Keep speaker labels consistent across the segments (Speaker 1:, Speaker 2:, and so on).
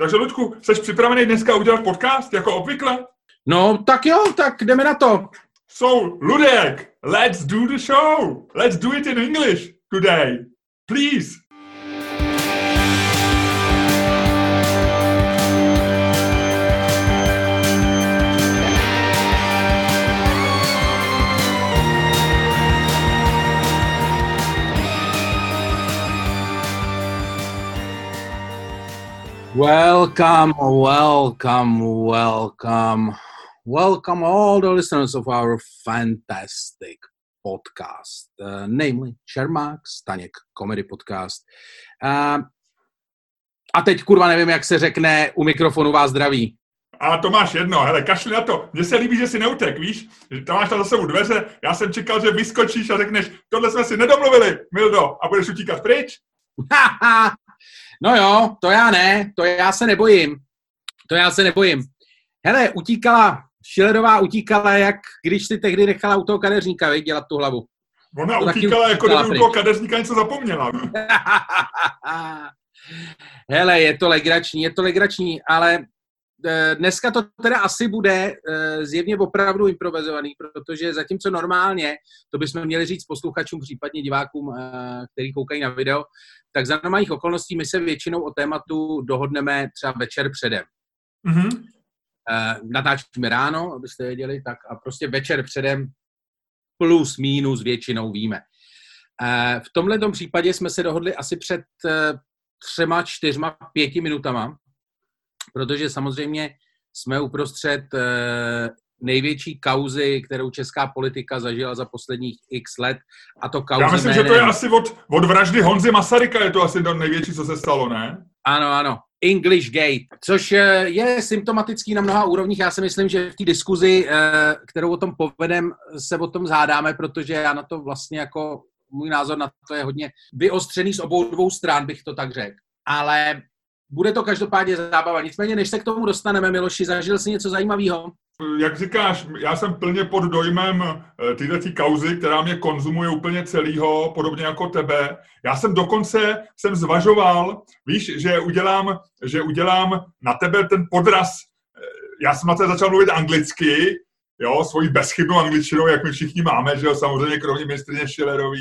Speaker 1: Takže Ludku, jsi připravený dneska udělat podcast, jako obvykle?
Speaker 2: No, tak jo, tak jdeme na to.
Speaker 1: So, Ludek, let's do the show. Let's do it in English today. Please.
Speaker 2: Welcome, welcome, welcome, welcome all the listeners of our fantastic podcast, uh, namely Čermák Staněk Comedy Podcast. Uh, a teď kurva nevím, jak se řekne, u mikrofonu vás zdraví.
Speaker 1: A to máš jedno, hele, kašli na to. Mně se líbí, že si neutek, víš? Že to máš tam za sebou dveře, já jsem čekal, že vyskočíš a řekneš, tohle jsme si nedomluvili, Mildo, a budeš utíkat pryč.
Speaker 2: No jo, to já ne, to já se nebojím. To já se nebojím. Hele, utíkala, Šilerová utíkala, jak když si tehdy nechala u toho kadeřníka viď, dělat tu hlavu.
Speaker 1: Ona
Speaker 2: To
Speaker 1: utíkala, jako kdyby u toho kadeřníka něco zapomněla.
Speaker 2: Hele, je to legrační, je to legrační, ale dneska to teda asi bude eh, zjevně opravdu improvizovaný, protože zatímco normálně, to bychom měli říct posluchačům, případně divákům, eh, který koukají na video, tak za normálních okolností my se většinou o tématu dohodneme třeba večer předem.
Speaker 1: Mhm.
Speaker 2: Eh, natáčíme ráno, abyste věděli, tak a prostě večer předem plus, minus většinou víme. Eh, v tomhle případě jsme se dohodli asi před eh, třema, čtyřma, pěti minutama, protože samozřejmě jsme uprostřed eh, největší kauzy, kterou česká politika zažila za posledních x let, a to kauzy
Speaker 1: Já myslím, že to je
Speaker 2: jménem-
Speaker 1: asi od, od vraždy Honzy Masaryka, je to asi to největší, co se stalo, ne?
Speaker 2: Ano, ano. English Gate, což eh, je symptomatický na mnoha úrovních. Já si myslím, že v té diskuzi, eh, kterou o tom povedem, se o tom zhádáme, protože já na to vlastně jako, můj názor na to je hodně vyostřený z obou dvou stran, bych to tak řekl. Ale bude to každopádně zábava. Nicméně, než se k tomu dostaneme, Miloši, zažil jsi něco zajímavého?
Speaker 1: Jak říkáš, já jsem plně pod dojmem eh, tyhle tý kauzy, která mě konzumuje úplně celýho, podobně jako tebe. Já jsem dokonce jsem zvažoval, víš, že udělám, že udělám na tebe ten podraz. eh, Já jsem na to začal mluvit anglicky, jo, svojí bezchybnou angličtinou, jak my všichni máme, že jo, samozřejmě kromě ministrině Schillerový.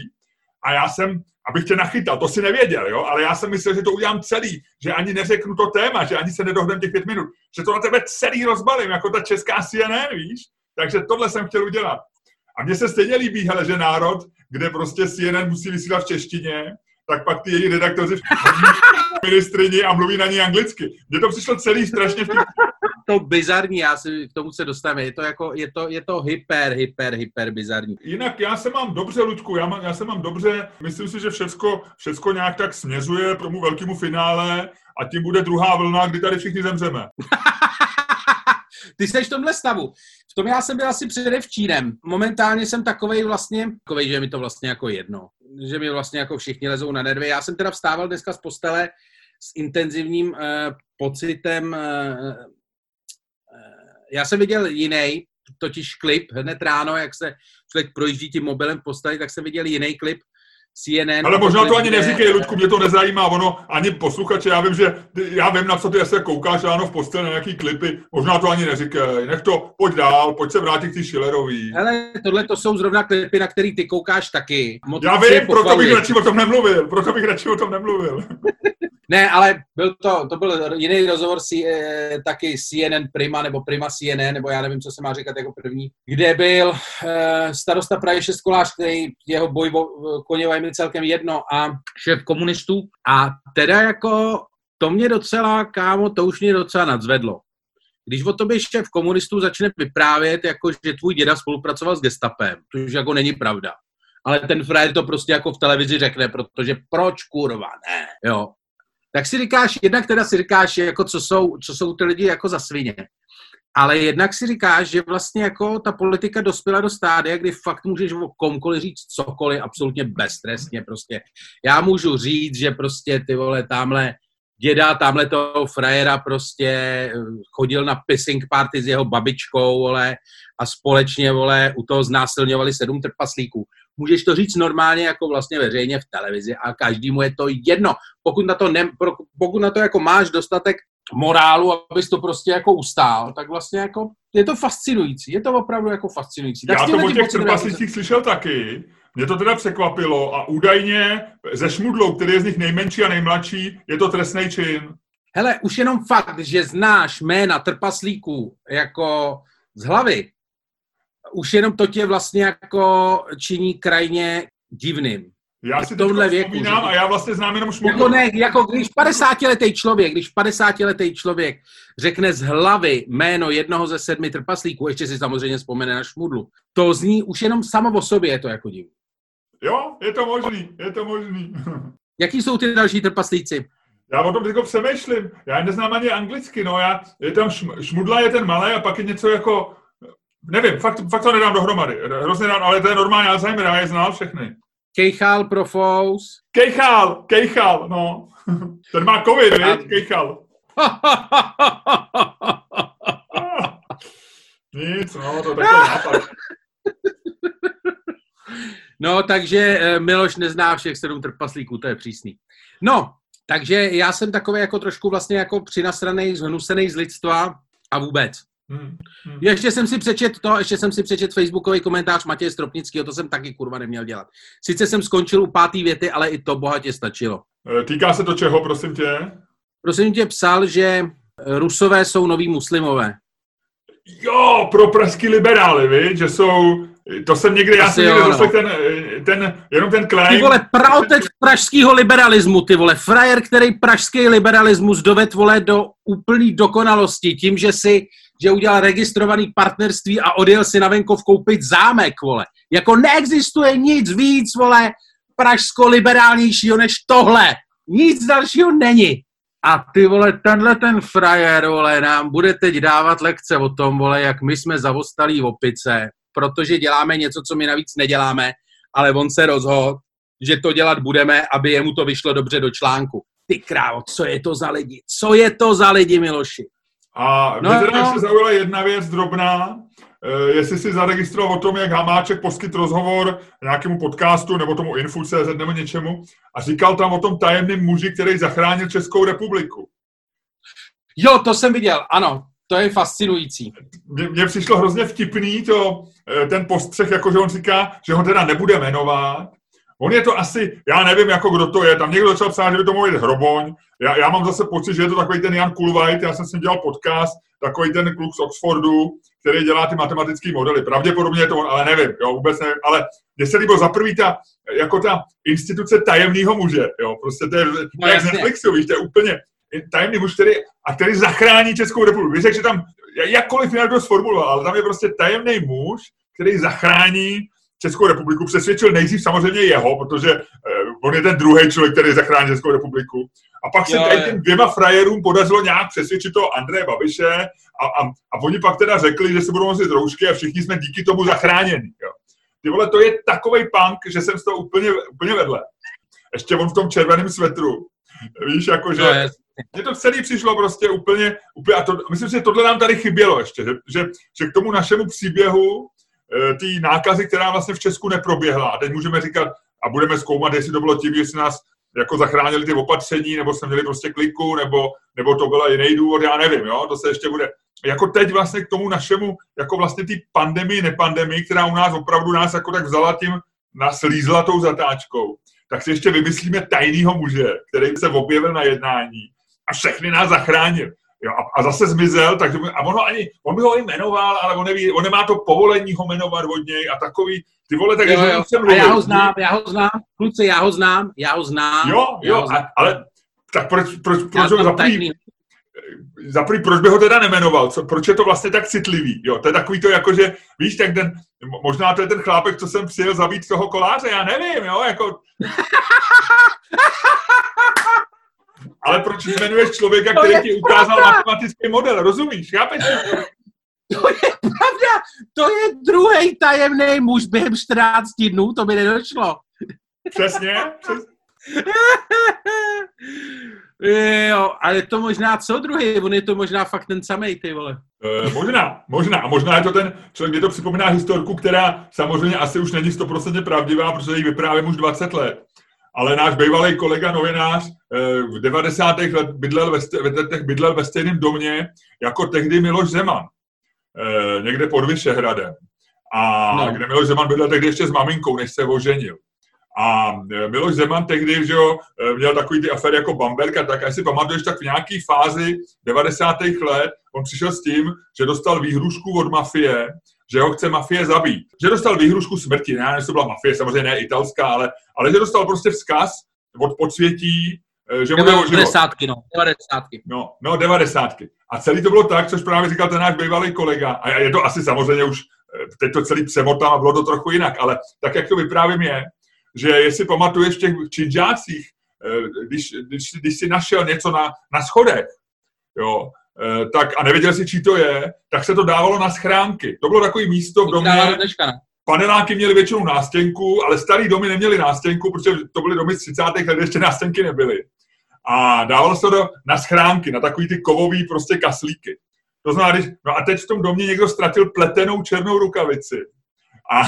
Speaker 1: A já jsem, abych tě nachytal, to si nevěděl, jo, ale já jsem myslel, že to udělám celý, že ani neřeknu to téma, že ani se nedohneme těch pět minut, že to na tebe celý rozbalím, jako ta česká CNN, víš? Takže tohle jsem chtěl udělat. A mně se stejně líbí, hele, že národ, kde prostě CNN musí vysílat v češtině, tak pak ty její redaktoři ministrini a mluví na ní anglicky. Mně to přišlo celý strašně vtipný.
Speaker 2: To bizarní, já si k tomu se dostaneme. Je to, jako, je to, je to hyper, hyper, hyper bizarní.
Speaker 1: Jinak já se mám dobře, Ludku, já, mám, já se mám dobře, myslím si, že všecko, všecko nějak tak směřuje k tomu velkému finále a tím bude druhá vlna, kdy tady všichni zemřeme.
Speaker 2: Ty jsi v tomhle stavu. V tom já jsem byl asi předevčírem. Momentálně jsem takovej vlastně, takovej, že mi to vlastně jako jedno. Že mi vlastně jako všichni lezou na nervy. Já jsem teda vstával dneska z postele s intenzivním uh, pocitem. Uh, uh, já jsem viděl jiný, totiž klip hned ráno, jak se člověk projíždí tím mobilem v posteli, tak jsem viděl jiný klip CNN.
Speaker 1: Ale možná to ani neříkej, Ludku, mě to nezajímá, ono, ani posluchače, já vím, že já vím, na co ty se koukáš ráno v posteli, na nějaký klipy, možná to ani neříkej, nech to, pojď dál, pojď se vrátit k ty Schillerový.
Speaker 2: Hele, tohle to jsou zrovna klipy, na který ty koukáš taky. Moc
Speaker 1: Já vím, proto bych radši o tom nemluvil, proto bych radši o tom nemluvil.
Speaker 2: Ne, ale byl to, to byl jiný rozhovor si, eh, taky CNN Prima, nebo Prima CNN, nebo já nevím, co se má říkat jako první, kde byl eh, starosta Prahy Šestkolář, který jeho boj o koněva je mi celkem jedno a šéf komunistů. A teda jako to mě docela, kámo, to už mě docela nadzvedlo. Když o tobě šéf komunistů začne vyprávět, jako že tvůj děda spolupracoval s gestapem, což jako není pravda. Ale ten frajer to prostě jako v televizi řekne, protože proč kurva, ne, jo tak si říkáš, jednak teda si říkáš, jako co jsou, co jsou ty lidi jako za svině. Ale jednak si říkáš, že vlastně jako ta politika dospěla do stádia, kdy fakt můžeš o komkoliv říct cokoliv absolutně beztrestně prostě. Já můžu říct, že prostě ty vole tamhle děda tamhle toho frajera prostě eh, chodil na pissing party s jeho babičkou, vole, a společně, vole, u toho znásilňovali sedm trpaslíků. Můžeš to říct normálně jako vlastně veřejně v televizi a každému je to jedno. Pokud na to, ne, pokud na to jako máš dostatek morálu, abys to prostě jako ustál, tak vlastně jako je to fascinující, je to opravdu jako fascinující. Tak
Speaker 1: Já to o těch
Speaker 2: pocitem
Speaker 1: trpaslících slyšel taky. Mě to teda překvapilo a údajně ze Šmudlou, který je z nich nejmenší a nejmladší, je to trestný čin.
Speaker 2: Hele, už jenom fakt, že znáš jména trpaslíků jako z hlavy, už jenom to tě vlastně jako činí krajně divným.
Speaker 1: Já si
Speaker 2: tomhle
Speaker 1: teď
Speaker 2: věku,
Speaker 1: vzpomínám a já vlastně znám jenom Šmudlu.
Speaker 2: Jako ne, jako když 50-letý člověk, když 50-letý člověk řekne z hlavy jméno jednoho ze sedmi trpaslíků, ještě si samozřejmě vzpomene na šmudlu, to zní už jenom samo o sobě je to jako divný.
Speaker 1: Jo, je to možný, je to možný.
Speaker 2: Jaký jsou ty další trpaslíci?
Speaker 1: Já o tom teď přemýšlím. Já neznám ani anglicky, no. Já, je tam šm, šmudla je ten malý a pak je něco jako, nevím, fakt, fakt to nedám dohromady. Hrozně dám, ale to je normální Alzheimer, já je znal všechny.
Speaker 2: Kejchal, Profous.
Speaker 1: Kejchal, Kejchal, no. Ten má covid, viď? Kejchal. Ah. Nic, no, to takový nápad.
Speaker 2: No, takže eh, Miloš nezná všech sedm trpaslíků, to je přísný. No, takže já jsem takový jako trošku vlastně jako přinasranej, zhnusený z lidstva a vůbec.
Speaker 1: Hm, hm.
Speaker 2: Ještě jsem si přečet to, ještě jsem si přečet facebookový komentář Matěje Stropnického, to jsem taky kurva neměl dělat. Sice jsem skončil u pátý věty, ale i to bohatě stačilo.
Speaker 1: Eh, Týká se to čeho, prosím tě?
Speaker 2: Prosím tě, psal, že Rusové jsou noví muslimové.
Speaker 1: Jo, pro pražský liberály, viď? že jsou, to jsem někde, já
Speaker 2: Asi
Speaker 1: jsem někde
Speaker 2: jo, no.
Speaker 1: ten, eh, ten, jenom ten
Speaker 2: Ty
Speaker 1: claim.
Speaker 2: vole, praotec pražského liberalismu, ty vole, frajer, který pražský liberalismus doved, vole, do úplný dokonalosti tím, že si, že udělal registrovaný partnerství a odjel si na venkov koupit zámek, vole. Jako neexistuje nic víc, vole, pražsko-liberálnějšího než tohle. Nic dalšího není. A ty vole, tenhle ten frajer, vole, nám bude teď dávat lekce o tom, vole, jak my jsme zavostalí opice, protože děláme něco, co my navíc neděláme, ale on se rozhodl, že to dělat budeme, aby jemu to vyšlo dobře do článku. Ty krávo, co je to za lidi? Co je to za lidi, Miloši?
Speaker 1: A mě
Speaker 2: No,
Speaker 1: teda
Speaker 2: no.
Speaker 1: ještě zaujala jedna věc drobná, eh, jestli si zaregistroval o tom, jak Hamáček poskyt rozhovor nějakému podcastu nebo tomu Info.cz nebo něčemu a říkal tam o tom tajemným muži, který zachránil Českou republiku.
Speaker 2: Jo, to jsem viděl, ano, to je fascinující.
Speaker 1: Mně, přišlo hrozně vtipný to, eh, ten postřeh, jako že on říká, že ho teda nebude jmenovat. On je to asi, já nevím, jako kdo to je, tam někdo začal psát, že by to mohl být Hroboň. Já, já mám zase pocit, že je to takový ten Jan Kulvajt, já jsem s ním dělal podcast, takový ten kluk z Oxfordu, který dělá ty matematické modely. Pravděpodobně je to on, ale nevím, jo, vůbec nevím. Ale mně se líbilo za prvý ta, jako ta instituce tajemného muže, jo, prostě to je, to
Speaker 2: No
Speaker 1: je z. Netflixu, víš, to je úplně tajemný muž, který, a který zachrání Českou republiku. Víš, že tam, jakkoliv jinak to sformuloval, ale tam je prostě tajemný muž, který zachrání Českou republiku, přesvědčil nejdřív samozřejmě jeho, protože eh, on je ten druhý člověk, který zachrání Českou republiku. A pak se
Speaker 2: Jo,
Speaker 1: tady těm dvěma frajerům podařilo nějak přesvědčit toho Andreje Babiše a, a, a oni pak teda řekli, že se budou nosit roušky a všichni jsme díky tomu zachráněni. Jo. Ty vole, to je takový punk, že jsem z toho úplně, úplně vedle. Ještě on v tom červeném svetru. Víš, jakože...
Speaker 2: No, je-
Speaker 1: Mně to celý přišlo prostě úplně, úplně a to, myslím si, že tohle nám tady chybělo ještě, že, že, že k tomu našemu příběhu té nákazy, která vlastně v Česku neproběhla, a teď můžeme říkat a budeme zkoumat, jestli to bylo tím, že nás jako zachránili ty opatření, nebo jsme měli prostě kliku, nebo, nebo to byl jiný důvod, já nevím, jo, to se ještě bude. Jako teď vlastně k tomu našemu, jako vlastně ty pandemii, nepandemii, která u nás opravdu nás jako tak vzala tím, nás lízla tou zatáčkou, tak si ještě vymyslíme tajného muže, který se objevil na jednání a všechny nás zachránil. Jo, a, a zase zmizel, takže by- a ono ani, on by ho i jmenoval, ale on, neví, on nemá to povolení ho jmenovat od něj a takový, ty vole, tak
Speaker 2: Jo, jo. A já ho znám, já ho znám, kluci, já ho znám, já ho znám.
Speaker 1: Jo, jo,
Speaker 2: ho znám.
Speaker 1: a, ale tak proč, proč, proč ho
Speaker 2: znám
Speaker 1: za prvý,
Speaker 2: tajný-
Speaker 1: za prvý, proč by ho teda nemenoval? Co, proč je to vlastně tak citlivý? Jo, to je takový to jako, že víš, tak ten, mo- možná to je ten chlápek, co jsem přijel zabít toho koláře, já nevím, jo, jako... Ale proč jmenuješ člověka, který ti ukázal
Speaker 2: pravda.
Speaker 1: matematický model, rozumíš? Chápeš?
Speaker 2: To je pravda, to je druhý tajemný muž během 14 dnů, to mi nedošlo.
Speaker 1: Přesně? Přes...
Speaker 2: jo, ale je to možná co druhý, on je to možná fakt ten samej, ty vole.
Speaker 1: E, možná, možná. A možná je to ten člověk, mě to připomíná historku, která samozřejmě asi už není 100% pravdivá, protože ji vyprávím už 20 let. Ale náš bývalý kolega novinář eh, v 90. let bydlel ve, letech bydlel ve stejném domě jako tehdy Miloš Zeman, eh, někde pod Vyšehradem. A no. kde Miloš Zeman bydlel tehdy ještě s maminkou, než se oženil. A Miloš Zeman tehdy, že jo, měl takový ty aféry jako Bamberka, tak až si pamatuješ, tak v nějaké fázi 90. let on přišel s tím, že dostal výhrušku od mafie, že ho chce mafie zabít. Že dostal výhrušku smrti, ne, ne, to byla mafie, samozřejmě ne italská, ale, ale že dostal prostě vzkaz od podsvětí, eh, že bude
Speaker 2: 90, no, 90.
Speaker 1: No, no, 90. A celý to bylo tak, což právě říkal ten náš bývalý kolega, a je to asi samozřejmě už, eh, teď to celý přemotám a bylo to trochu jinak, ale tak, jak to vyprávím je, že jestli pamatuješ v těch činžácích, eh, když, když, když si našel něco na, na schodech, jo, tak a nevěděl si, čí to je, tak se to dávalo na schránky. To bylo takový místo v domě. Paneláky měly většinou nástěnku, ale starý domy neměly nástěnku, protože to byly domy z 30. let, ještě nástěnky nebyly. A dávalo se to do, na schránky, na takový ty kovový prostě kaslíky. To znamená, když, no a teď v tom domě někdo ztratil pletenou černou rukavici a,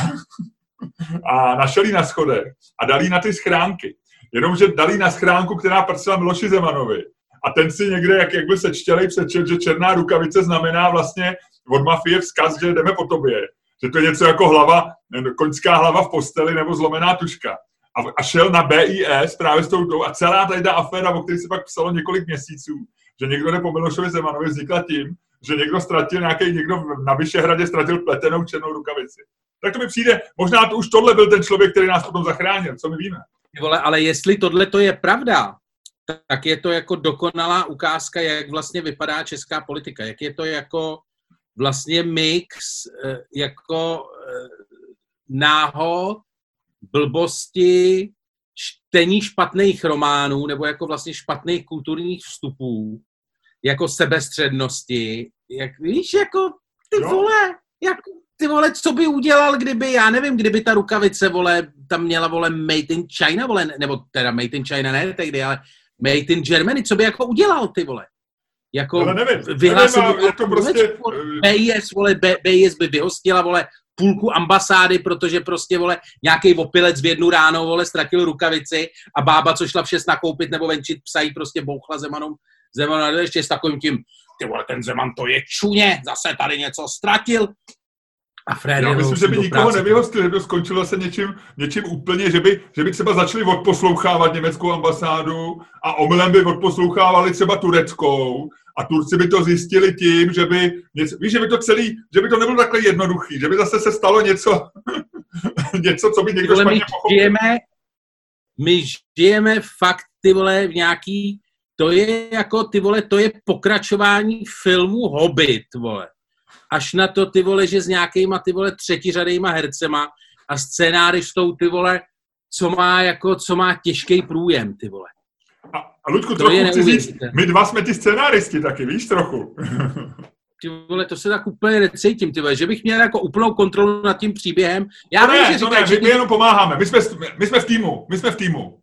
Speaker 1: a našel ji na schodech a dali na ty schránky. Jenomže dali na schránku, která patřila Miloši Zemanovi a ten si někde, jak, jak byl sečtělej, přečet, že černá rukavice znamená vlastně od mafie vzkaz, že jdeme po tobě. Že to je něco jako hlava, koňská hlava v posteli nebo zlomená tuška. A, a šel na BIS právě s tou a celá tady ta aféra, o které se pak psalo několik měsíců, že někdo jde po Milošovi Zemanovi, vznikla tím, že někdo ztratil nějaký, někdo na Vyšehradě ztratil pletenou černou rukavici. Tak to mi přijde, možná to už tohle byl ten člověk, který nás potom zachránil, co my víme.
Speaker 2: Vole, ale jestli tohle to je pravda, tak je to jako dokonalá ukázka, jak vlastně vypadá česká politika. Jak je to jako vlastně mix eh, jako eh, náhod, blbosti, čtení špatných románů nebo jako vlastně špatných kulturních vstupů, jako sebestřednosti, jak víš, jako ty vole, jako ty vole, co by udělal, kdyby, já nevím, kdyby ta rukavice, vole, tam měla, vole, made in China, vole, nebo teda made in China ne tehdy, ale Made in Germany, co by jako udělal, ty vole? Jako
Speaker 1: nevím, vyhlásil nevím, by, to prostě...
Speaker 2: BIS, vole, BIS by vyhostila, vole, půlku ambasády, protože prostě, vole, nějaký opilec v jednu ráno, vole, ztratil rukavici a bába, co šla v šest nakoupit nebo venčit psa, jí prostě bouchla Zemanou, Zemanou ještě s takovým tím, ty vole, ten Zeman to je čuně, zase tady něco ztratil.
Speaker 1: A Fréry Já myslím, že by nikoho nevyhostil, že by skončilo se něčím, něčím úplně, že by, že by třeba začali odposlouchávat německou ambasádu a omylem by odposlouchávali třeba tureckou a Turci by to zjistili tím, že by, něco, víš, že by to celý, že by to nebylo takhle jednoduchý, že by zase se stalo něco, něco, co by někdo špatně my pochopil. Žijeme,
Speaker 2: my žijeme fakt, ty vole, v nějaký, to je jako, ty vole, to je pokračování filmu Hobbit, vole až na to, ty vole, že s nějakýma, ty vole, třetiřadejma hercema a scénáristou, ty vole, co má jako, co má těžký průjem, ty vole.
Speaker 1: A, a Luďku, to trochu chci říct, my dva jsme ty scénáristi taky, víš, trochu.
Speaker 2: ty vole, to se tak úplně necítím, ty vole, že bych měl jako úplnou kontrolu nad tím příběhem. Já
Speaker 1: to
Speaker 2: vím,
Speaker 1: ne, že to ne, my, my jenom pomáháme, my jsme, my jsme v týmu, my jsme v týmu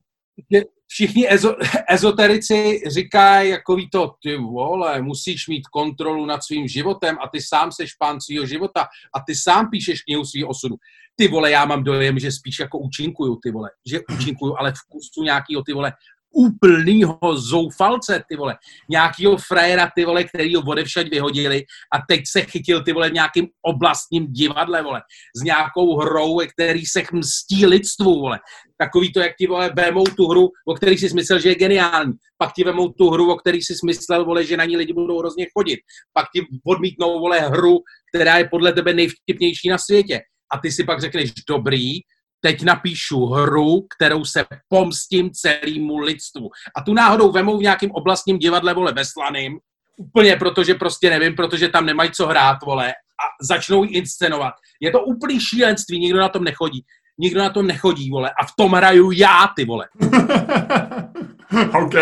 Speaker 2: všichni ezo, ezoterici říkají ví to, ty vole, musíš mít kontrolu nad svým životem a ty sám seš pán svého života a ty sám píšeš knihu svého osudu. Ty vole, já mám dojem, že spíš jako účinkuju, ty vole, že účinkuju, ale v kusu nějakýho, ty vole, úplnýho zoufalce, ty vole, nějakýho frajera, ty vole, který ho odevšať vyhodili a teď se chytil, ty vole, v nějakým oblastním divadle, vole, s nějakou hrou, který se mstí lidstvu, vole. Takový to, jak ti, vole, vemou tu hru, o který si myslel, že je geniální. Pak ti vemou tu hru, o který si myslel, vole, že na ní lidi budou hrozně chodit. Pak ti odmítnou, vole, hru, která je podle tebe nejvtipnější na světě. A ty si pak řekneš, dobrý, teď napíšu hru, kterou se pomstím celému lidstvu. A tu náhodou vemou v nějakém oblastním divadle, vole, veslaným, úplně protože prostě nevím, protože tam nemají co hrát, vole, a začnou ji inscenovat. Je to úplný šílenství, nikdo na tom nechodí. Nikdo na tom nechodí, vole, a v tom hraju já, ty vole.
Speaker 1: OK,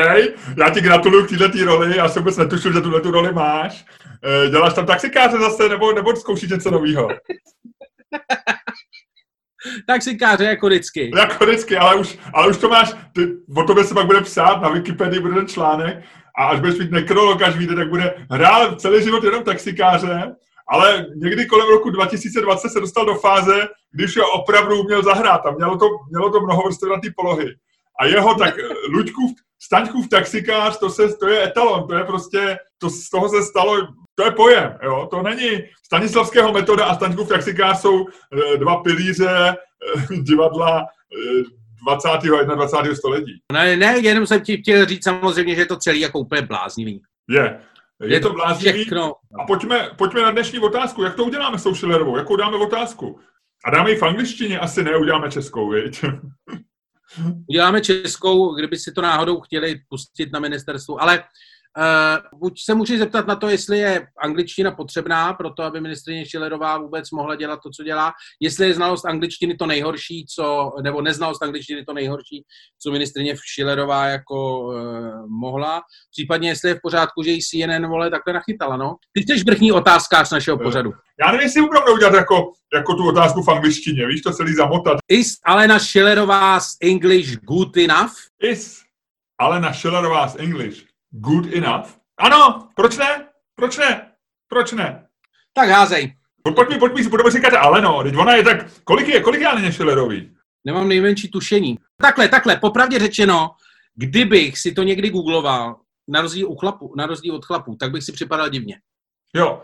Speaker 1: já ti gratuluju k této roli, já jsem vůbec netušil, že tuhle tu roli máš. E, děláš tam taxikáře zase, nebo, nebo zkoušíš něco nového?
Speaker 2: taxikáře jako vždycky.
Speaker 1: Jako vždycky, ale už, ale už to máš, ty, o tobě se pak bude psát, na Wikipedii bude ten článek a až budeš mít nekrolog, až vyjde, tak bude hrát celý život jenom taxikáře, ale někdy kolem roku 2020 se dostal do fáze, když ho opravdu uměl zahrát a mělo to, mělo to mnoho vrstev na ty polohy. a jeho tak Luďkův, Staňkův taxikář, to, se, to je etalon, to je prostě, to, z toho se stalo, to je pojem, jo, to není Stanislavského metoda a Staňkův taxikář jsou e, dva pilíře e, divadla e, 20. a 21. století.
Speaker 2: Ne, ne, jenom jsem ti chtěl říct samozřejmě, že je to celý jako úplně bláznivý.
Speaker 1: Je. Je, je to bláznivý. Všechno. A pojďme, pojďme na dnešní otázku. Jak to uděláme s tou Schillerovou? Jakou dáme otázku? A dáme ji v angličtině? Asi ne, uděláme českou, viď?
Speaker 2: Uděláme českou, kdyby si to náhodou chtěli pustit na ministerstvu, ale buď se může zeptat na to, jestli je angličtina potřebná pro to, aby ministrině Schillerová vůbec mohla dělat to, co dělá, jestli je znalost angličtiny to nejhorší, co, nebo neznalost angličtiny to nejhorší, co ministrině Schillerová jako uh, mohla, případně jestli je v pořádku, že jí CNN vole takhle nachytala, no. Ty jsi vrchní otázkář našeho pořadu.
Speaker 1: Já nevím, jestli opravdu udělat jako, jako tu otázku v angličtině, víš, to celý zamotat.
Speaker 2: Is Alena Schillerová English good enough?
Speaker 1: Is Alena Schillerová English good enough? Ano, proč ne? Proč ne? Proč ne?
Speaker 2: Tak házej.
Speaker 1: Pojď mi, pojď mi, budeme říkat Aleno, teď ona je tak, kolik je, kolik je Aleně Schillerový?
Speaker 2: Nemám nejmenší tušení. Takhle, takhle, popravdě řečeno, kdybych si to někdy googloval, na rozdíl, u chlapu, na rozdíl od chlapů, tak bych si připadal divně.
Speaker 1: Jo,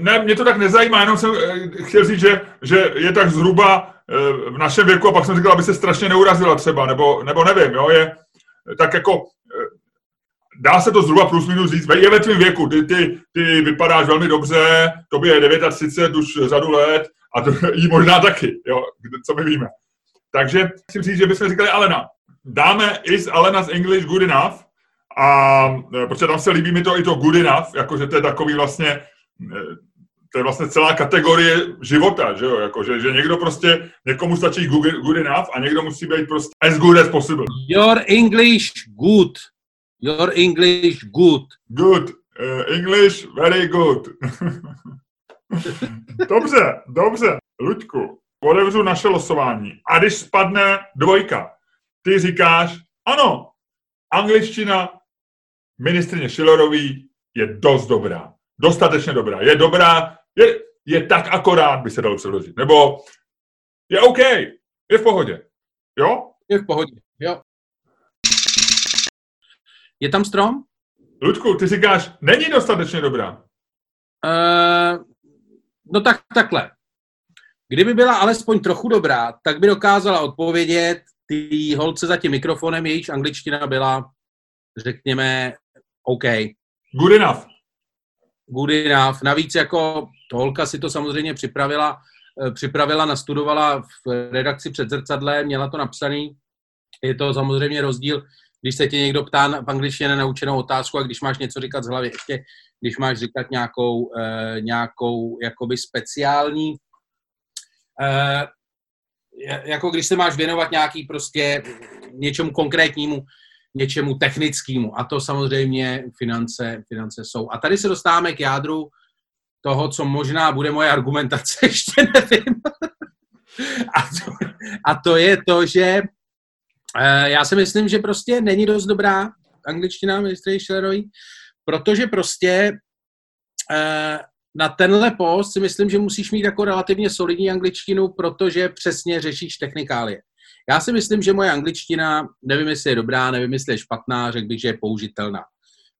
Speaker 1: ne, mě to tak nezajímá, jenom jsem eh, chtěl říct, že, že je tak zhruba eh, v našem věku a pak jsem říkal, aby se strašně neurazila třeba, nebo, nebo nevím, jo, je tak jako dá se to zhruba plus minus říct, je ve tvém věku, ty, ty, ty vypadáš velmi dobře, tobě je 39 už řadu let a to jí možná taky, jo, co my víme. Takže chci říct, že bychom říkali Alena. Dáme is Alena's English good enough? A e, protože tam se líbí mi to i to good enough, jakože to je takový vlastně, e, to je vlastně celá kategorie života, že jo, jako, že, někdo prostě, někomu stačí good enough a někdo musí být prostě as good as possible.
Speaker 2: Your English good. Your English good.
Speaker 1: Good. Uh, English very good. dobře, dobře. Luďku, otevřu naše losování. A když spadne dvojka, ty říkáš, ano, angličtina ministrině Schillerový je dost dobrá. Dostatečně dobrá. Je dobrá, je, je tak akorát, by se dalo přeložit. Nebo je OK, je v pohodě. Jo?
Speaker 2: Je v pohodě, jo. Je tam strom?
Speaker 1: Ludku, ty říkáš, není dostatečně dobrá.
Speaker 2: Uh, no tak takhle. Kdyby byla alespoň trochu dobrá, tak by dokázala odpovědět ty holce za tím mikrofonem, jejíž angličtina byla, řekněme, OK.
Speaker 1: Good enough.
Speaker 2: Good enough. Navíc jako holka si to samozřejmě připravila, eh, připravila, nastudovala v redakci před zrcadlem, měla to napsaný. Je to samozřejmě rozdíl když se tě někdo ptá v angličtině nenaučenou otázku a když máš něco říkat z hlavy, ještě když máš říkat nějakou, uh, nějakou jakoby speciální, uh, jako když se máš věnovat nějaký prostě něčemu konkrétnímu, něčemu technickému. A to samozřejmě finance, finance jsou. A tady se dostáváme k jádru toho, co možná bude moje argumentace, ještě nevím. a, to, a to je to, že Eh, já si myslím, že prostě není dost dobrá angličtina ministry Schillerový, protože prostě eh, na tenhle post si myslím, že musíš mít jako relativně solidní angličtinu, protože přesně řešíš technikálie. Já si myslím, že moje angličtina, nevím, jestli je dobrá, nevím, jestli je špatná, řekl bych, že je použitelná.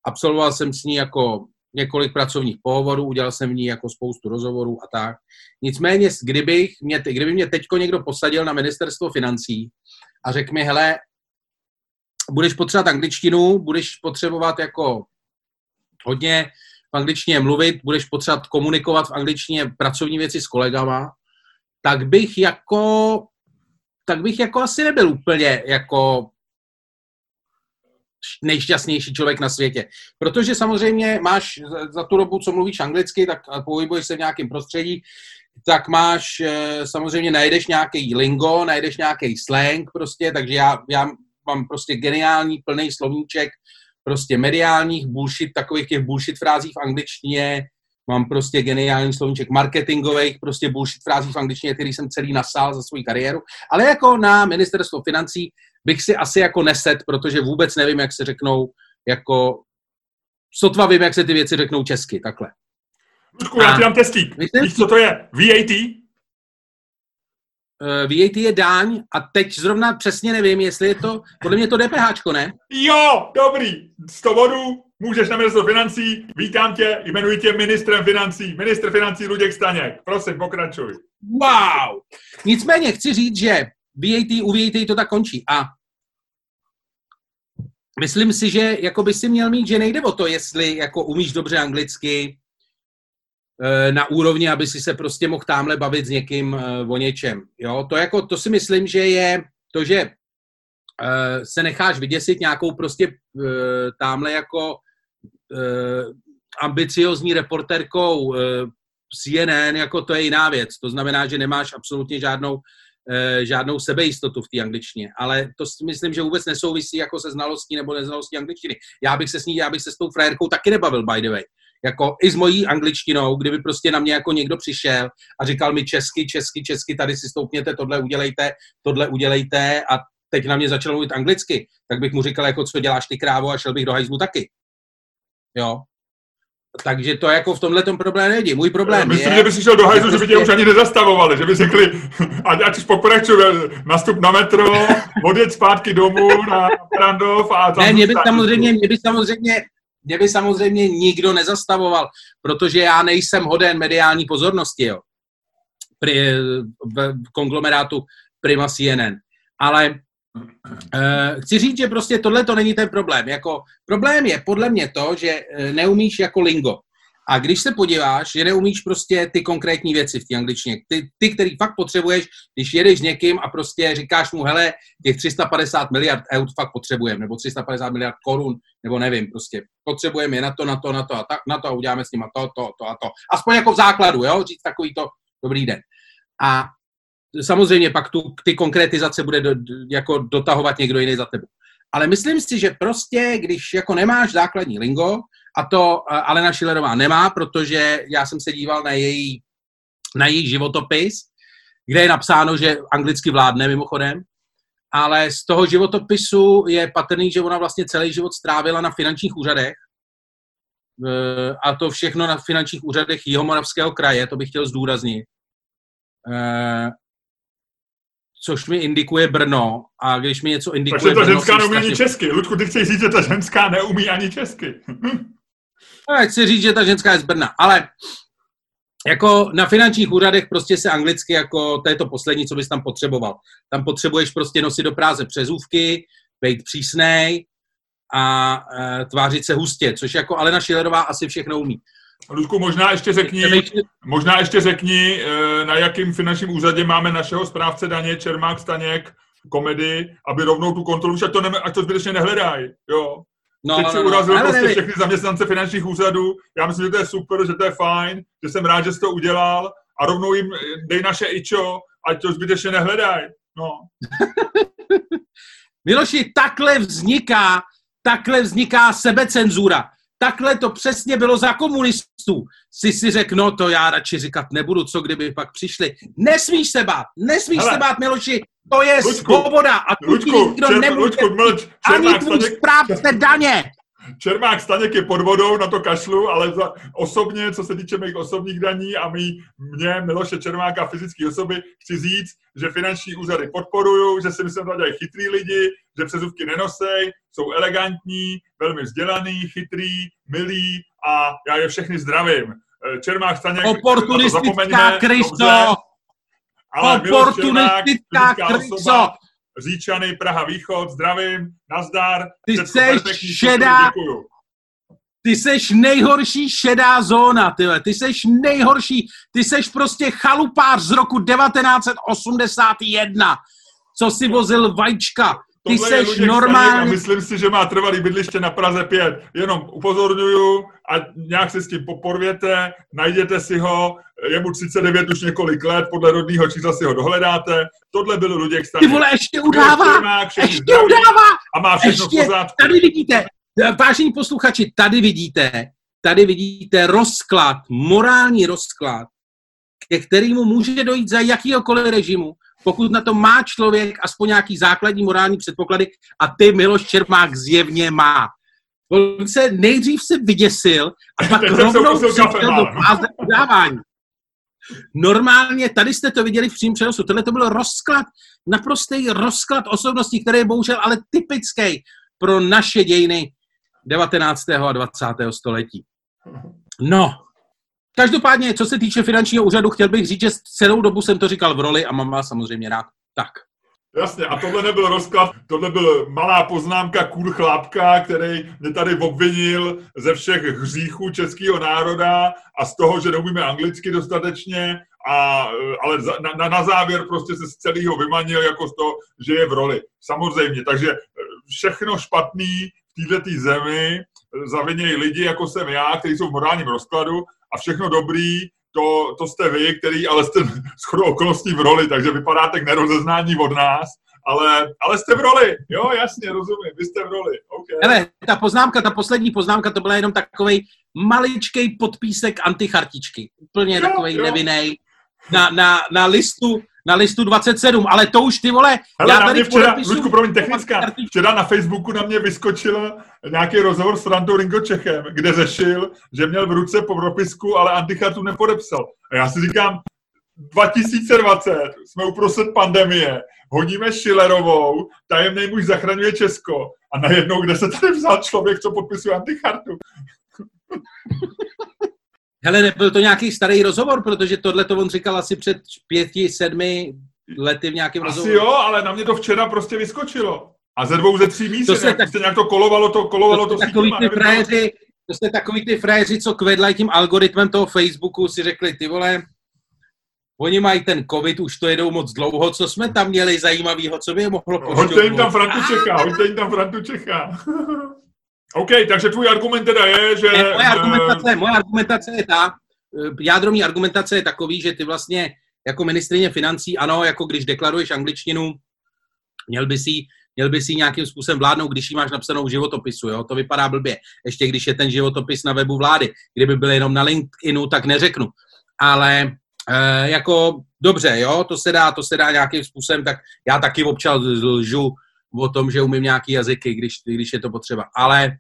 Speaker 2: Absolvoval jsem s ní jako několik pracovních pohovorů, udělal jsem v ní jako spoustu rozhovorů a tak. Nicméně, kdybych mě, kdyby mě teďko někdo posadil na ministerstvo financí a řekl mi, hele, budeš potřebovat angličtinu, budeš potřebovat jako hodně v angličtině mluvit, budeš potřebovat komunikovat v angličtině pracovní věci s kolegama, tak bych jako tak bych jako asi nebyl úplně jako nejšťastnější člověk na světě. Protože samozřejmě máš za tu dobu, co mluvíš anglicky, tak pohybuješ se v nějakém prostředí, tak máš, eh, samozřejmě najdeš nějaký lingo, najdeš nějaký slang prostě, takže já, já mám prostě geniální plný slovníček prostě mediálních bullshit, takových těch bullshit frází v angličtině, mám prostě geniální slovníček marketingových, prostě bullshit frází v angličtině, který jsem celý nasál za svou kariéru, ale jako na ministerstvo financí bych si asi jako neset, protože vůbec nevím, jak se řeknou, jako sotva vím, jak se ty věci řeknou česky, takhle.
Speaker 1: Lučku, já ti dám testík. Víš, co to je? VAT?
Speaker 2: Uh, VAT je dáň a teď zrovna přesně nevím, jestli je to, podle mě to DPH, ne?
Speaker 1: Jo, dobrý, 100 bodů, můžeš na ministerstvo financí, vítám tě, jmenuji tě ministrem financí, ministr financí Luděk Staněk. Prosím, pokračuj.
Speaker 2: Wow! Nicméně chci říct, že VAT, u VAT to tak končí a myslím si, že jako by si měl mít, že nejde o to, jestli jako umíš dobře anglicky, Eh, na úrovni, aby si se prostě mohl tamhle bavit s někým eh, o něčem. Jo? To, jako, to si myslím, že je to, že eh, se necháš vyděsit nějakou prostě tamhle jako ambiciozní reporterkou CNN, jako to je jiná věc. To znamená, že nemáš absolutně žádnou, žádnou sebejistotu v té angličtině. Ale to si myslím, že vůbec nesouvisí jako se znalostí nebo neznalostí angličtiny. Já bych se s ní, já bych se s tou frajerkou taky nebavil, by the way jako i s mojí angličtinou, kdyby prostě na mě jako někdo přišel a říkal mi česky, česky, česky, tady si stoupněte, tohle udělejte, tohle udělejte a teď na mě začal mluvit anglicky, tak bych mu říkal, jako co děláš ty krávo a šel bych do hajzlu taky. Jo. Takže to jako v tomhle tom problém není. Můj problém
Speaker 1: Myslím,
Speaker 2: je...
Speaker 1: že by si šel do hajzlu, že by tě prostě- už ani nezastavovali, že by řekli, ať, ať už pokračuje, nastup na metro, odjet zpátky domů na Brandov a tam...
Speaker 2: Ne, mě by samozřejmě, mě by samozřejmě, mě by samozřejmě nikdo nezastavoval, protože já nejsem hoden mediální pozornosti, jo. Pri, v konglomerátu Prima CNN. Ale Uh, chci říct, že prostě tohle to není ten problém. Jako, problém je podle mě to, že uh, neumíš jako lingo. A když se podíváš, že neumíš prostě ty konkrétní věci v té angličtině, ty, ty, který fakt potřebuješ, když jedeš s někým a prostě říkáš mu, hele, těch 350 miliard eur fakt potřebujeme, nebo 350 miliard korun, nebo nevím, prostě potřebujeme je na to, na to, na to a tak, na to a uděláme s nimi to, to, to a to. Aspoň jako v základu, jo, říct takový to, dobrý den. A samozřejmě pak tu, ty konkretizace bude do, jako dotahovat někdo jiný za tebou. Ale myslím si, že prostě, když jako nemáš základní lingo, a to eh, Alena Schillerová nemá, protože já jsem se díval na její, na její životopis, kde je napsáno, že anglicky vládne mimochodem, ale z toho životopisu je patrný, že ona vlastně celý život strávila na finančních úřadech, eh, a to všechno na finančních úřadech Jihomoravského kraje, to bych chtěl zdůraznit. Eh, což mi indikuje Brno. A když mi něco indikuje
Speaker 1: Takže ta ženská neumí ani česky. Ludku, ty chceš říct, že ta ženská neumí ani česky.
Speaker 2: No, chci říct, že ta ženská je z Brna. Ale jako na finančních úřadech prostě se anglicky jako, to je to poslední, co bys tam potřeboval. Tam potřebuješ prostě nosit do práze přezůvky, být přísnej a e, tvářit se hustě, což jako Alena Šilerová asi všechno umí.
Speaker 1: Ludku, možná ještě řekni, možná ještě řekni, e, na jakým finančním úřadě máme našeho správce daně Čermák Staněk, komedy, aby rovnou tu kontrolu, ať to, ne, ať to zbytečně nehledají, jo. No, Teď no, si no, urazil no, prostě nevím. všechny zaměstnance finančních úřadů. Já myslím, že to je super, že to je fajn, že jsem rád, že jsi to udělal a rovnou jim dej naše ičo, ať to zbytečně nehledají. No.
Speaker 2: Miloši, takhle vzniká, takhle vzniká sebecenzura. Takhle to přesně bylo za komunistů. Si si řekl, no to já radši říkat nebudu, co kdyby pak přišli. Nesmíš se bát, nesmíš Hele. se bát, Miloši, to je Lučku, svoboda a tu Lučku, nikdo čer, nemůže Lučku, mlč, ani tvůj správce daně.
Speaker 1: Čermák Staněk je pod vodou, na to kašlu, ale za, osobně, co se týče mých osobních daní a mý, mě, Miloše Čermáka, fyzické osoby, chci říct, že finanční úřady podporuju, že si myslím, že dělají chytrý lidi, že přezuvky nenosej, jsou elegantní, velmi vzdělaný, chytrý, milý a já je všechny zdravím. Eh, Čermák Staněk,
Speaker 2: Oportunistická Kristo!
Speaker 1: Ale Oportunistická Kristo! Říčany, Praha Východ, zdravím, nazdar.
Speaker 2: Ty seš šedá, ty seš nejhorší šedá zóna, tyhle. ty seš nejhorší, ty seš prostě chalupář z roku 1981, co si vozil vajíčka, ty seš normální.
Speaker 1: Myslím si, že má trvalý bydliště na Praze 5. Jenom upozorňuju a nějak se s tím poporvěte, najděte si ho, je mu 39 už několik let, podle rodného čísla si ho dohledáte. Tohle byl Luděk Staněk.
Speaker 2: Ty vole, ještě udává, ještě udává.
Speaker 1: A má všechno ještě, v pořádku.
Speaker 2: Tady vidíte, vážení posluchači, tady vidíte, tady vidíte rozklad, morální rozklad, ke kterému může dojít za jakýhokoliv režimu, pokud na to má člověk aspoň nějaký základní morální předpoklady a ty Miloš Čermák zjevně má. On se nejdřív se vyděsil a pak rovnou přišel do fáze udávání. Normálně, tady jste to viděli v přímém přenosu, tohle to byl rozklad, naprostý rozklad osobností, který je bohužel ale typický pro naše dějiny 19. a 20. století. No, každopádně, co se týče finančního úřadu, chtěl bych říct, že celou dobu jsem to říkal v roli a mám vás samozřejmě rád. Tak.
Speaker 1: Jasně, a tohle nebyl rozklad, tohle byl malá poznámka kůr chlápka, který mě tady obvinil ze všech hříchů českého národa a z toho, že neumíme anglicky dostatečně, a, ale na, na, na závěr prostě se z celého vymanil jako z toho, že je v roli. Samozřejmě, takže všechno špatný v této zemi zavinějí lidi, jako jsem já, kteří jsou v morálním rozkladu a všechno dobrý to, to jste vy, který ale jste shodou okolností v roli, takže vypadáte k nerozeznání od nás, ale, ale jste v roli, jo, jasně, rozumím, vy jste v roli, okay.
Speaker 2: Hele, ta poznámka, ta poslední poznámka, to byla jenom takový maličkej podpísek antichartičky, úplně takový nevinný, na, na, na listu na listu 27, ale to už ty vole,
Speaker 1: Hele, já tady mě včera, podepisu... Ludku, promiň, technická, včera na Facebooku na mě vyskočil nějaký rozhovor s Frantou Ringočechem, kde řešil, že měl v ruce po propisku, ale antichartu nepodepsal. A já si říkám, 2020, jsme uprostřed pandemie, hodíme Schillerovou, tajemný muž zachraňuje Česko a najednou, kde se tady vzal člověk, co podpisuje antichartu?
Speaker 2: Hele, nebyl to nějaký starý rozhovor, protože tohle to on říkal asi před pěti, sedmi lety v nějakém
Speaker 1: asi
Speaker 2: rozhovoru.
Speaker 1: jo, ale na mě to včera prostě vyskočilo. A ze dvou, ze tří míst, to nějak, tak, nějak to kolovalo, to kolovalo to,
Speaker 2: to takový ty frajeři, to jste takový ty frajeři, co kvedlají tím algoritmem toho Facebooku, si řekli, ty vole, oni mají ten covid, už to jedou moc dlouho, co jsme tam měli zajímavého, co by je mohlo
Speaker 1: pošťovat. Hoďte jim tam Frantu Čecha, hoďte jim tam Frantu Čecha. OK, takže tvůj argument teda je, že...
Speaker 2: Ne, moje, argumentace, moje argumentace je ta, eh, jádro mý argumentace je takový, že ty vlastně jako ministrině financí, ano, jako když deklaruješ angličtinu, měl by si, měl by si nějakým způsobem vládnout, když ji máš napsanou v životopisu, jo? to vypadá blbě. Ještě když je ten životopis na webu vlády. Kdyby byl jenom na LinkedInu, tak neřeknu. Ale e, jako dobře, jo, to se dá, to se dá nějakým způsobem, tak já taky občas lžu o tom, že umím nějaký jazyky, když, když je to potřeba. Ale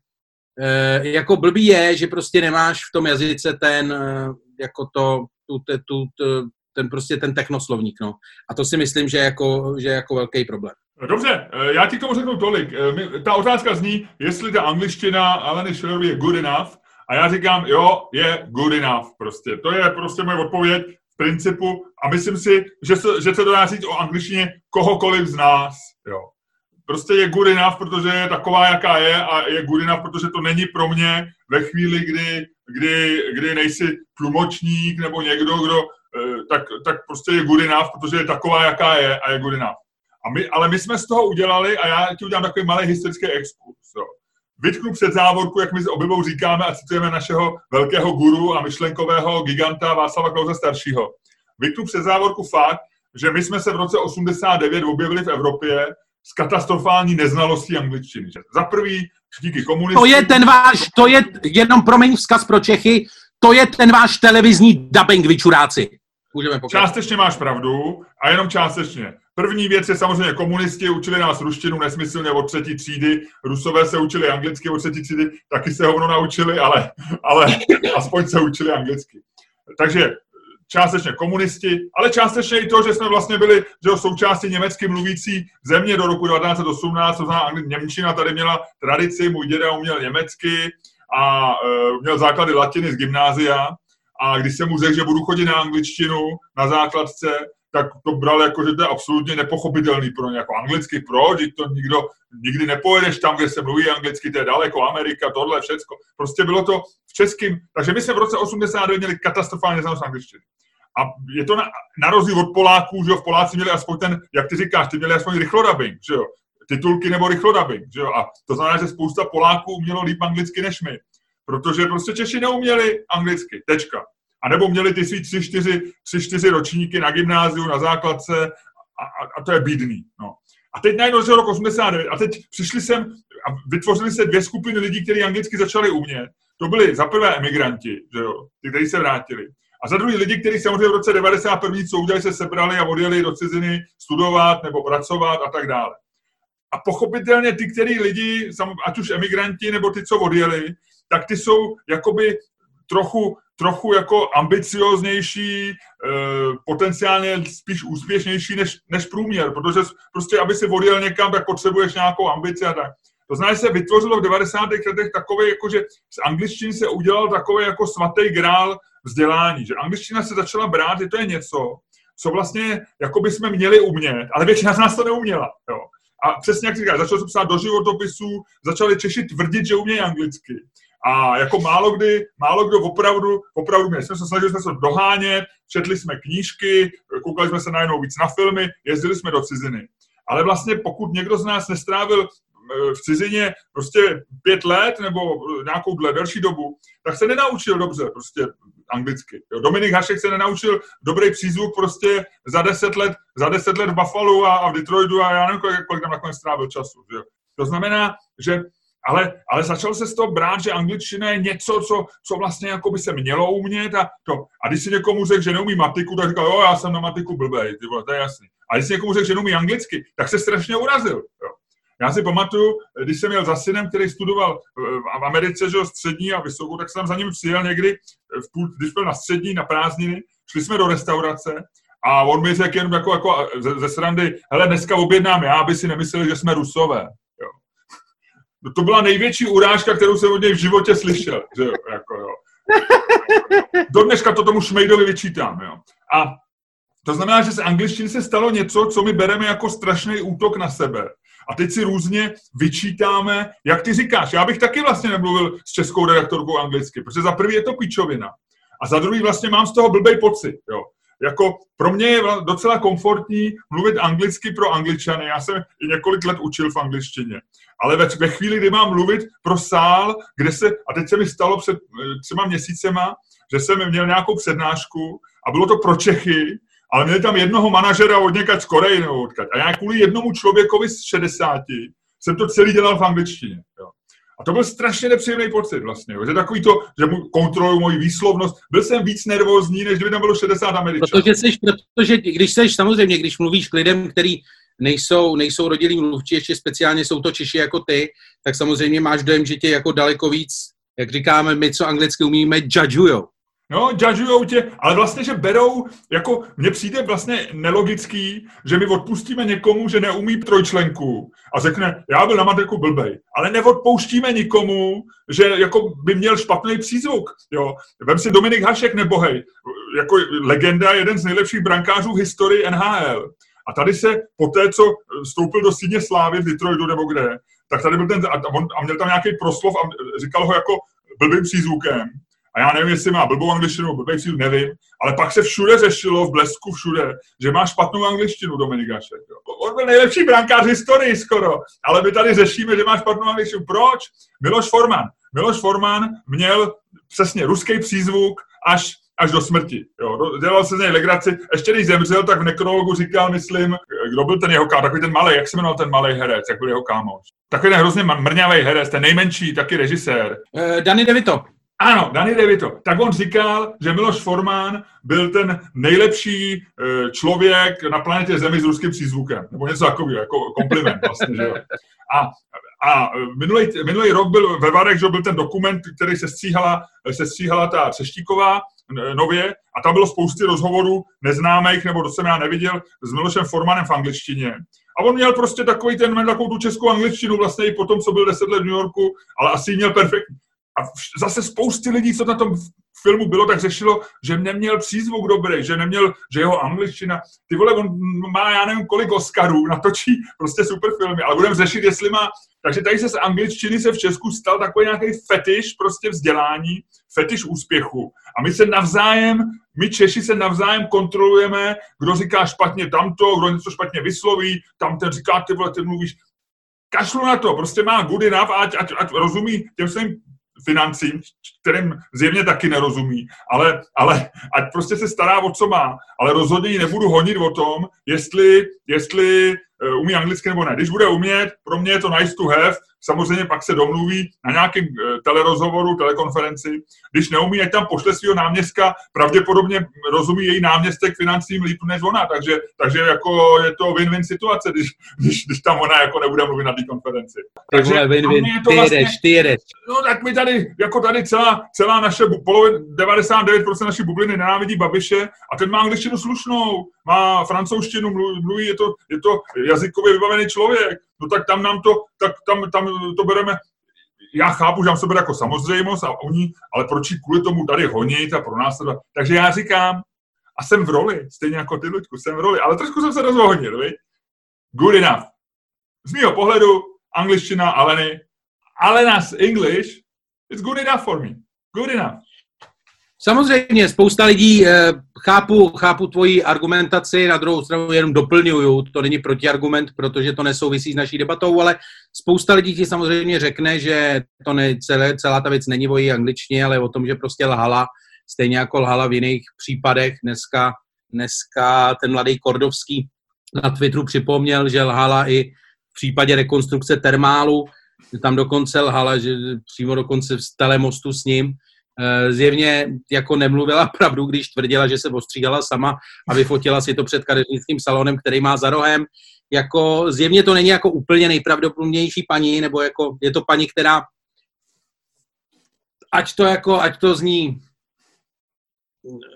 Speaker 2: jako blbý je, že prostě nemáš v tom jazyce ten, e, jako to, tu, tu, tu, ten prostě ten technoslovník, no. A to si myslím, že je jako, že jako velký problém.
Speaker 1: Dobře, já ti k tomu řeknu tolik. Ta otázka zní, jestli ta angličtina Aleny Schillerovy je good enough, a já říkám, jo, je good enough prostě. To je prostě moje odpověď v principu a myslím si, že se, že se to dá říct o angličtině kohokoliv z nás, jo prostě je good enough, protože je taková, jaká je a je good enough, protože to není pro mě ve chvíli, kdy, kdy, kdy nejsi tlumočník nebo někdo, kdo, eh, tak, tak prostě je good enough, protože je taková, jaká je a je good enough. A my, ale my jsme z toho udělali, a já ti udělám takový malý historický exkurs. Jo. Vytknu před závorku, jak my s oblibou říkáme a citujeme našeho velkého guru a myšlenkového giganta Václava Klauze staršího. Vytknu před závorku fakt, že my jsme se v roce 89 objevili v Evropě katastrofální neznalostí angličtiny. Za prvý, díky komunistům...
Speaker 2: To je ten váš, to je, jenom promiň vzkaz pro Čechy, to je ten váš televizní dubbing, vyčuráci.
Speaker 1: Můžeme pokračovat. Částečně máš pravdu a jenom částečně. První věc je samozřejmě komunisti, učili nás ruštinu nesmyslně od třetí třídy, rusové se učili anglicky od třetí třídy, taky se hovno naučili, ale, ale aspoň se učili anglicky. Takže částečně komunisti, ale částečně i to, že jsme vlastně byli že součástí německy mluvící země do roku 1918, to znamená Němčina tady měla tradici, můj děda uměl německy a e, měl základy latiny z gymnázia a když jsem mu řekl, že budu chodit na angličtinu na základce, tak to bral jako, že to je absolutně nepochopitelný pro ně. Jako anglicky proč? To nikdo, nikdy nepojedeš tam, kde se mluví anglicky, to je daleko, Amerika, tohle, všecko. Prostě bylo to v českým. Takže my jsme v roce 89 měli katastrofální neznalost angličtiny. A je to na, na rozdíl od Poláků, že jo, v Poláci měli aspoň ten, jak ty říkáš, ty měli aspoň rychlodabing, že jo, titulky nebo rychlodabing, že jo, a to znamená, že spousta Poláků umělo líp anglicky než my, protože prostě Češi neuměli anglicky, tečka. A nebo měli ty svý tři, čtyři, tři, čtyři ročníky na gymnáziu, na základce a, a, a to je bídný, no. A teď najednou z rok 89 a teď přišli sem a vytvořili se dvě skupiny lidí, kteří anglicky začali umět. To byli za prvé emigranti, že jo, ty, kteří se vrátili. A za druhý lidi, kteří samozřejmě v roce 91. co udělali, se sebrali a odjeli do ciziny studovat nebo pracovat a tak dále. A pochopitelně ty, který lidi, ať už emigranti nebo ty, co odjeli, tak ty jsou jakoby trochu, trochu jako ambicioznější, e, potenciálně spíš úspěšnější než, než průměr, protože prostě, aby si odjel někam, tak potřebuješ nějakou ambici a tak. To znamená, že se vytvořilo v 90. letech takové, jako že z angličtiny se udělal takové jako svatý grál vzdělání, že angličtina se začala brát, že to je něco, co vlastně jako by jsme měli umět, ale většina z nás to neuměla. Jo. A přesně jak říkáš, začal se psát do životopisů, začali Češi tvrdit, že umějí anglicky. A jako málo kdy, málo kdo opravdu, opravdu mě. Jsme se snažili jsme se dohánět, četli jsme knížky, koukali jsme se najednou víc na filmy, jezdili jsme do ciziny. Ale vlastně pokud někdo z nás nestrávil v cizině prostě pět let nebo nějakou dle delší dobu, tak se nenaučil dobře prostě anglicky. Jo. Dominik Hašek se nenaučil dobrý přízvuk prostě za deset let, za deset let v Buffalo a, a v Detroitu a já nevím, kolik, kolik tam nakonec strávil času. Jo. To znamená, že ale, ale začal se z toho brát, že angličtina je něco, co, co vlastně jako by se mělo umět a to. A když si někomu řekl, že neumí matiku, tak říkal, jo, já jsem na matiku blbej, ty vole, to je jasný. A když si někomu řekl, že neumí anglicky, tak se strašně urazil. Jo. Já si pamatuju, když jsem měl za synem, který studoval v Americe, že střední a vysokou, tak jsem za ním přijel někdy, v půl, když byl na střední, na prázdniny, šli jsme do restaurace a on mi řekl jenom jako, jako ze, ze srandy, hele, dneska objednám já, aby si nemysleli, že jsme rusové. Jo. No, to byla největší urážka, kterou jsem od něj v životě slyšel. Že jo, jako, jo. Do dneška to tomu Šmejdovi vyčítám. Jo. A to znamená, že z angličtiny se stalo něco, co my bereme jako strašný útok na sebe. A teď si různě vyčítáme, jak ty říkáš. Já bych taky vlastně nemluvil s českou redaktorkou anglicky, protože za prvý je to píčovina. A za druhý vlastně mám z toho blbej pocit. Jo. Jako pro mě je docela komfortní mluvit anglicky pro angličany. Já jsem i několik let učil v angličtině. Ale ve, ve chvíli, kdy mám mluvit pro sál, kde se, a teď se mi stalo před eh, třema měsícema, že jsem měl nějakou přednášku a bylo to pro Čechy ale měli tam jednoho manažera od někač z Koreji nebo odkaď. A já kvůli jednomu člověkovi z 60 jsem to celý dělal v angličtině. Jo. A to byl strašně nepříjemný pocit vlastně, jo. že takový to, že mu moji výslovnost. Byl jsem víc nervózní, než kdyby tam bylo 60 Američanů.
Speaker 2: Protože, jsi, protože když seš, samozřejmě, když mluvíš k lidem, který nejsou, nejsou rodilí mluvčí, ještě speciálně jsou to Češi jako ty, tak samozřejmě máš dojem, že tě jako daleko víc, jak říkáme my, co anglicky umíme, judgeujou.
Speaker 1: No, judgeujou tě, ale vlastně, že berou, jako mně přijde vlastně nelogický, že my odpustíme někomu, že neumí trojčlenku a řekne, já byl na matriku blbej, ale neodpouštíme nikomu, že jako by měl špatný přízvuk, jo. Vem si Dominik Hašek nebohej, jako legenda, jeden z nejlepších brankářů v historii NHL. A tady se po té, co vstoupil do síně slávy v Detroitu nebo kde, tak tady byl ten, a, on, a měl tam nějaký proslov a říkal ho jako blbým přízvukem. A já nevím, jestli má blbou angličtinu, blbý přízvuk, nevím, ale pak se všude řešilo, v blesku všude, že má špatnou angličtinu Dominik Gašek. On byl nejlepší brankář historii skoro, ale my tady řešíme, že má špatnou angličtinu. Proč? Miloš Forman. Miloš Forman měl přesně ruský přízvuk až až do smrti. Jo. Dělal se z něj legraci. Ještě když zemřel, tak v nekrologu říkal, myslím, kdo byl ten jeho kámoš, takový ten malý, jak se jmenoval ten malý herec, jak byl jeho kámoš. Takový ten hrozně mrňavý herec, ten nejmenší, taky režisér.
Speaker 2: Uh, Danny DeVito.
Speaker 1: Ano, Danny DeVito. Tak on říkal, že Miloš Forman byl ten nejlepší e, člověk na planetě Zemi s ruským přízvukem. Nebo něco takového, jako kompliment vlastně, že. A, a minulý, minulý rok byl ve Varech, že byl ten dokument, který se stříhala, se stříhala ta Třeštíková nově a tam bylo spousty rozhovorů neznámých, nebo to jsem já neviděl, s Milošem Formanem v angličtině. A on měl prostě takový ten, měl takovou tu českou angličtinu vlastně i potom, co byl deset let v New Yorku, ale asi měl perfektní a zase spousty lidí, co na tom filmu bylo, tak řešilo, že neměl přízvuk dobrý, že neměl, že jeho angličtina, ty vole, on má, já nevím, kolik Oscarů, natočí prostě super filmy, ale budeme řešit, jestli má, takže tady se z angličtiny se v Česku stal takový nějaký fetiš prostě vzdělání, fetiš úspěchu. A my se navzájem, my Češi se navzájem kontrolujeme, kdo říká špatně tamto, kdo něco špatně vysloví, tam ten říká, ty vole, ty mluvíš, kašlu na to, prostě má good enough, ať, ať, ať rozumí těm svým financím, kterým zjevně taky nerozumí, ale, ale ať prostě se stará o co má, ale rozhodně ji nebudu honit o tom, jestli, jestli umí anglicky nebo ne. Když bude umět, pro mě je to nice to have, samozřejmě pak se domluví na nějakém uh, telerozhovoru, telekonferenci. Když neumí, ať tam pošle svého náměstka, pravděpodobně rozumí její náměstek financím líp než ona, takže, takže jako je to win-win situace, když, když, když tam ona jako nebude mluvit na té konferenci.
Speaker 2: Takže win-win, ty vlastně, jedeš, ty jedeš.
Speaker 1: No tak my tady, jako tady celá, celá naše, polovin, 99% naší bubliny nenávidí Babiše a ten má angličtinu slušnou, má francouzštinu, mluví, mluví je, to, je to jazykově vybavený člověk, no tak tam nám to, tak tam, tam to bereme, já chápu, že nám se bere jako samozřejmost a oni, ale proč kvůli tomu tady honit a pro nás. Takže já říkám, a jsem v roli, stejně jako ty, Luďku, jsem v roli, ale trošku jsem se rozvohnil, viď? Good enough. Z mého pohledu, angličtina Aleny, Alena's English, it's good enough for me. Good enough.
Speaker 2: Samozřejmě, spousta lidí, eh, chápu, chápu tvoji argumentaci, na druhou stranu jenom doplňuju, to není protiargument, protože to nesouvisí s naší debatou, ale spousta lidí ti samozřejmě řekne, že to ne, celé, celá ta věc není o její angličtině, ale o tom, že prostě lhala, stejně jako lhala v jiných případech. Dneska, dneska ten mladý Kordovský na Twitteru připomněl, že lhala i v případě rekonstrukce termálu, tam dokonce lhala, že přímo dokonce z telemostu s ním, zjevně jako nemluvila pravdu, když tvrdila, že se ostříhala sama a vyfotila si to před kadeřnickým salonem, který má za rohem. Jako zjevně to není jako úplně nejpravdopodobnější paní, nebo jako je to paní, která ať to jako, ať to zní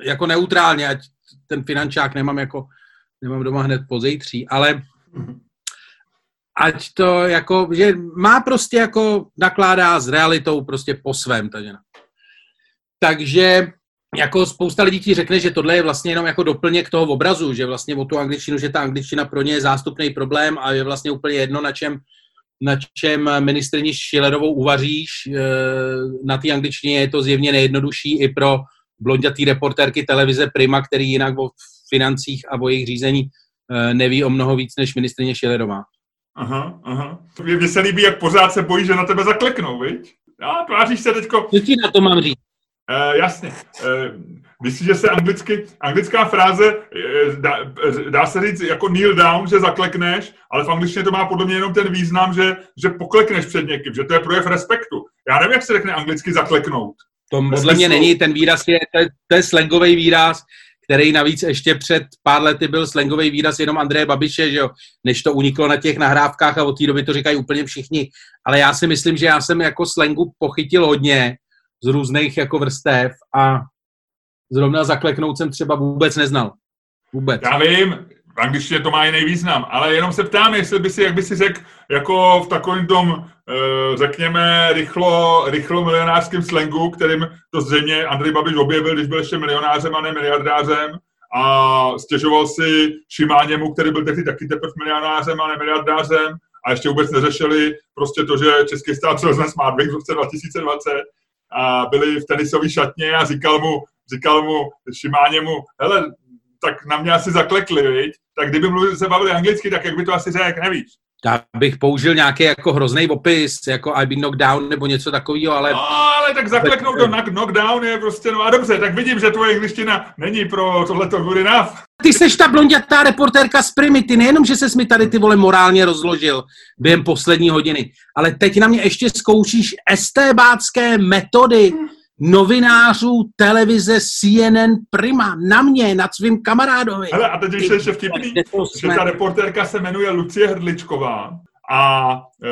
Speaker 2: jako neutrálně, ať ten finančák nemám jako, nemám doma hned po zejtří, ale ať to jako, že má prostě jako nakládá s realitou prostě po svém ta žena. Takže jako spousta lidí ti řekne, že tohle je vlastně jenom jako doplněk toho obrazu, že vlastně o tu angličtinu, že ta angličtina pro ně je zástupný problém a je vlastně úplně jedno, na čem, na čem ministrní Šilerovou uvaříš. E, na té angličtině je to zjevně nejjednodušší i pro blondětý reportérky televize Prima, který jinak o financích a o jejich řízení e, neví o mnoho víc než ministrině Šilerová.
Speaker 1: Aha, aha. Mně se líbí, jak pořád se bojí, že na tebe zakleknou, viď? Já tváříš se teďko...
Speaker 2: Co ti na to mám říct?
Speaker 1: Uh, jasně. Uh, Myslíš, že se anglicky, anglická fráze uh, dá, dá se říct jako kneel down, že zaklekneš, ale v angličtině to má podle mě jenom ten význam, že, že poklekneš před někým, že to je projev respektu. Já nevím, jak se řekne anglicky zakleknout.
Speaker 2: To podle mě není, ten výraz je, to je, to je slangový výraz, který navíc ještě před pár lety byl slangový výraz jenom Andreje Babiše, že jo, než to uniklo na těch nahrávkách a od té doby to říkají úplně všichni. Ale já si myslím, že já jsem jako slangu pochytil hodně, z různých jako vrstev a zrovna zakleknout jsem třeba vůbec neznal. Vůbec.
Speaker 1: Já vím, v angličtině to má jiný význam, ale jenom se ptám, jestli by si, jak by si řekl, jako v takovém tom, eh, řekněme, rychlo, rychlo milionářském slangu, kterým to zřejmě Andrej Babiš objevil, když byl ještě milionářem a ne miliardářem, a stěžoval si Šimáněmu, který byl tehdy taky teprve milionářem a ne miliardářem, a ještě vůbec neřešili prostě to, že Český stát převezme Smartbank v roce 2020 a byli v tenisové šatně a říkal mu, říkal mu Šimáněmu, hele, tak na mě asi zaklekli, viď? Tak kdyby mluvili, se bavili anglicky, tak jak by to asi řekl, nevíš?
Speaker 2: Já bych použil nějaký jako hrozný opis, jako I been knocked down nebo něco takového, ale...
Speaker 1: No, ale tak zakleknout do knockdown je prostě, no a dobře, tak vidím, že tvoje angličtina není pro tohleto good enough.
Speaker 2: Ty seš ta blondětá reportérka z Primy, ty nejenom, že ses mi tady ty vole morálně rozložil během poslední hodiny, ale teď na mě ještě zkoušíš estébácké metody novinářů televize CNN Prima, na mě, nad svým kamarádovi.
Speaker 1: Hele, a teď ještě, ještě vtipný, že ta reportérka se jmenuje Lucie Hrdličková a e,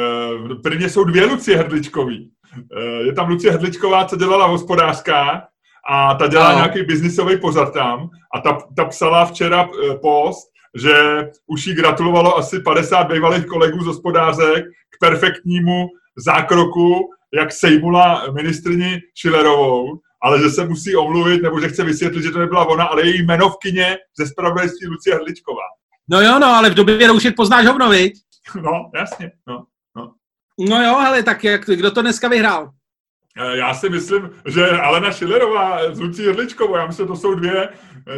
Speaker 1: v Primě jsou dvě Lucie Hrdličkový. E, je tam Lucie Hrdličková, co dělala v hospodářkách a ta dělá no. nějaký biznisový pozad tam a ta, ta psala včera e, post, že už jí gratulovalo asi 50 bývalých kolegů z hospodářek k perfektnímu zákroku jak sejmula ministrni Šilerovou, ale že se musí omluvit, nebo že chce vysvětlit, že to nebyla ona, ale její jmenovkyně ze spravodajství Lucie Hrdličková.
Speaker 2: No jo, no, ale v době roušek poznáš hovno, viď?
Speaker 1: No, jasně, no, no.
Speaker 2: No jo, ale tak jak, kdo to dneska vyhrál?
Speaker 1: Eh, já si myslím, že Alena Šilerová s Lucí Hrdličkovou, já myslím, že to jsou dvě,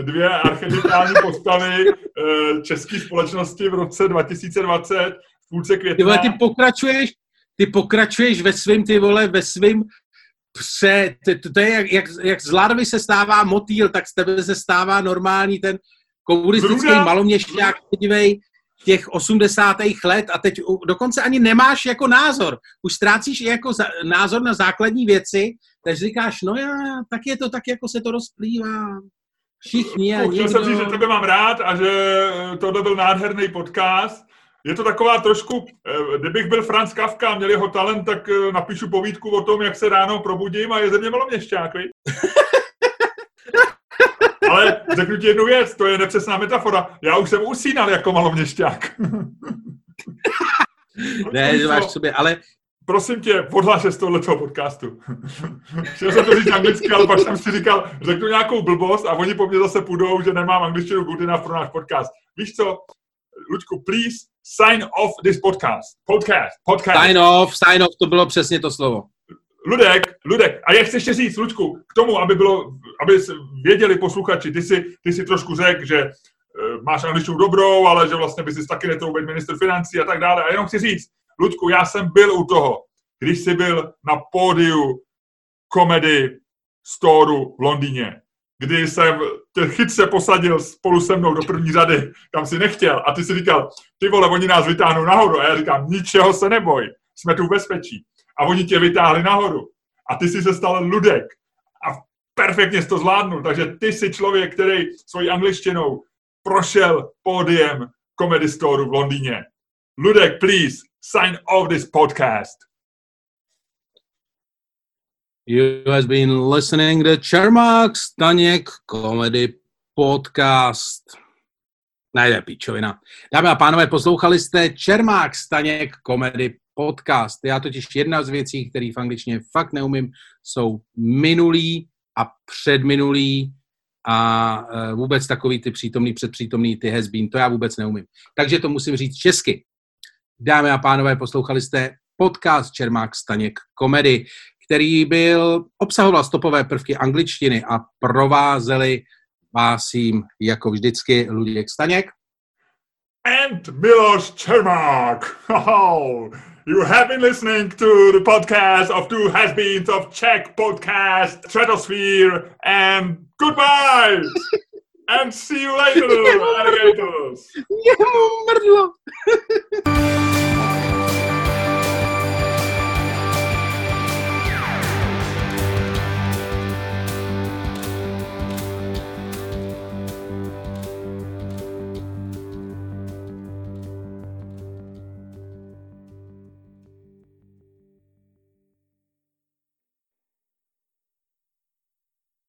Speaker 1: dvě archetypální postavy eh, české společnosti v roce 2020 v půlce května.
Speaker 2: Ty, ty pokračuješ, ty pokračuješ ve svým, ty vole, ve svým pře, to, to je jak, jak, jak z larvy se stává motýl, tak z tebe se stává normální ten komunistický maloměšťák, podívej, těch 80. let a teď dokonce ani nemáš jako názor. Už ztrácíš i jako za, názor na základní věci, takže říkáš, no já, tak je to tak, jako se to rozplývá. Všichni a
Speaker 1: Chtěl jsem říct, že tebe mám rád a že tohle byl nádherný podcast. Je to taková trošku, eh, kdybych byl Franz Kafka a měl jeho talent, tak eh, napíšu povídku o tom, jak se ráno probudím a je ze mě maloměšťák, Ale řeknu ti jednu věc, to je nepřesná metafora. Já už jsem usínal jako maloměšťák.
Speaker 2: ne, že máš v sobě, ale...
Speaker 1: Prosím tě, podhlaš z tohoto podcastu. Chtěl jsem to říct anglicky, ale pak jsem si říkal, řeknu nějakou blbost a oni po mně zase půjdou, že nemám angličtinu good enough pro náš podcast. Víš co, Luďku, please sign off this podcast. Podcast, podcast.
Speaker 2: Sign off, sign off, to bylo přesně to slovo.
Speaker 1: Ludek, Ludek, a jak chci ještě říct, Ludku, k tomu, aby, bylo, aby věděli posluchači, ty si, ty si trošku řekl, že uh, máš angličtinu dobrou, ale že vlastně by si taky netroubit minister financí a tak dále. A jenom chci říct, Ludku, já jsem byl u toho, když jsi byl na pódiu komedy Storu v Londýně, kdy jsem tě chytře posadil spolu se mnou do první řady, kam si nechtěl a ty si říkal, ty vole, oni nás vytáhnou nahoru a já říkám, ničeho se neboj, jsme tu v bezpečí a oni tě vytáhli nahoru. A ty jsi se stal ludek a perfektně jsi to zvládnul. Takže ty jsi člověk, který svojí angličtinou prošel pódiem Comedy Store v Londýně. Ludek, please, sign off this podcast.
Speaker 2: You has been listening to Čermák Staněk Comedy Podcast. Najde pičovina. Dámy a pánové, poslouchali jste Čermák Staněk Comedy podcast. Já totiž jedna z věcí, které v angličtině fakt neumím, jsou minulý a předminulý a e, vůbec takový ty přítomný, předpřítomný, ty has been, to já vůbec neumím. Takže to musím říct česky. Dámy a pánové, poslouchali jste podcast Čermák Staněk komedy, který byl, obsahoval stopové prvky angličtiny a provázeli vás jim jako vždycky Luděk Staněk.
Speaker 1: And Miloš Čermák. You have been listening to the podcast of two has-beens of Czech podcast, Stratosphere, and goodbye! and see you later, alligators!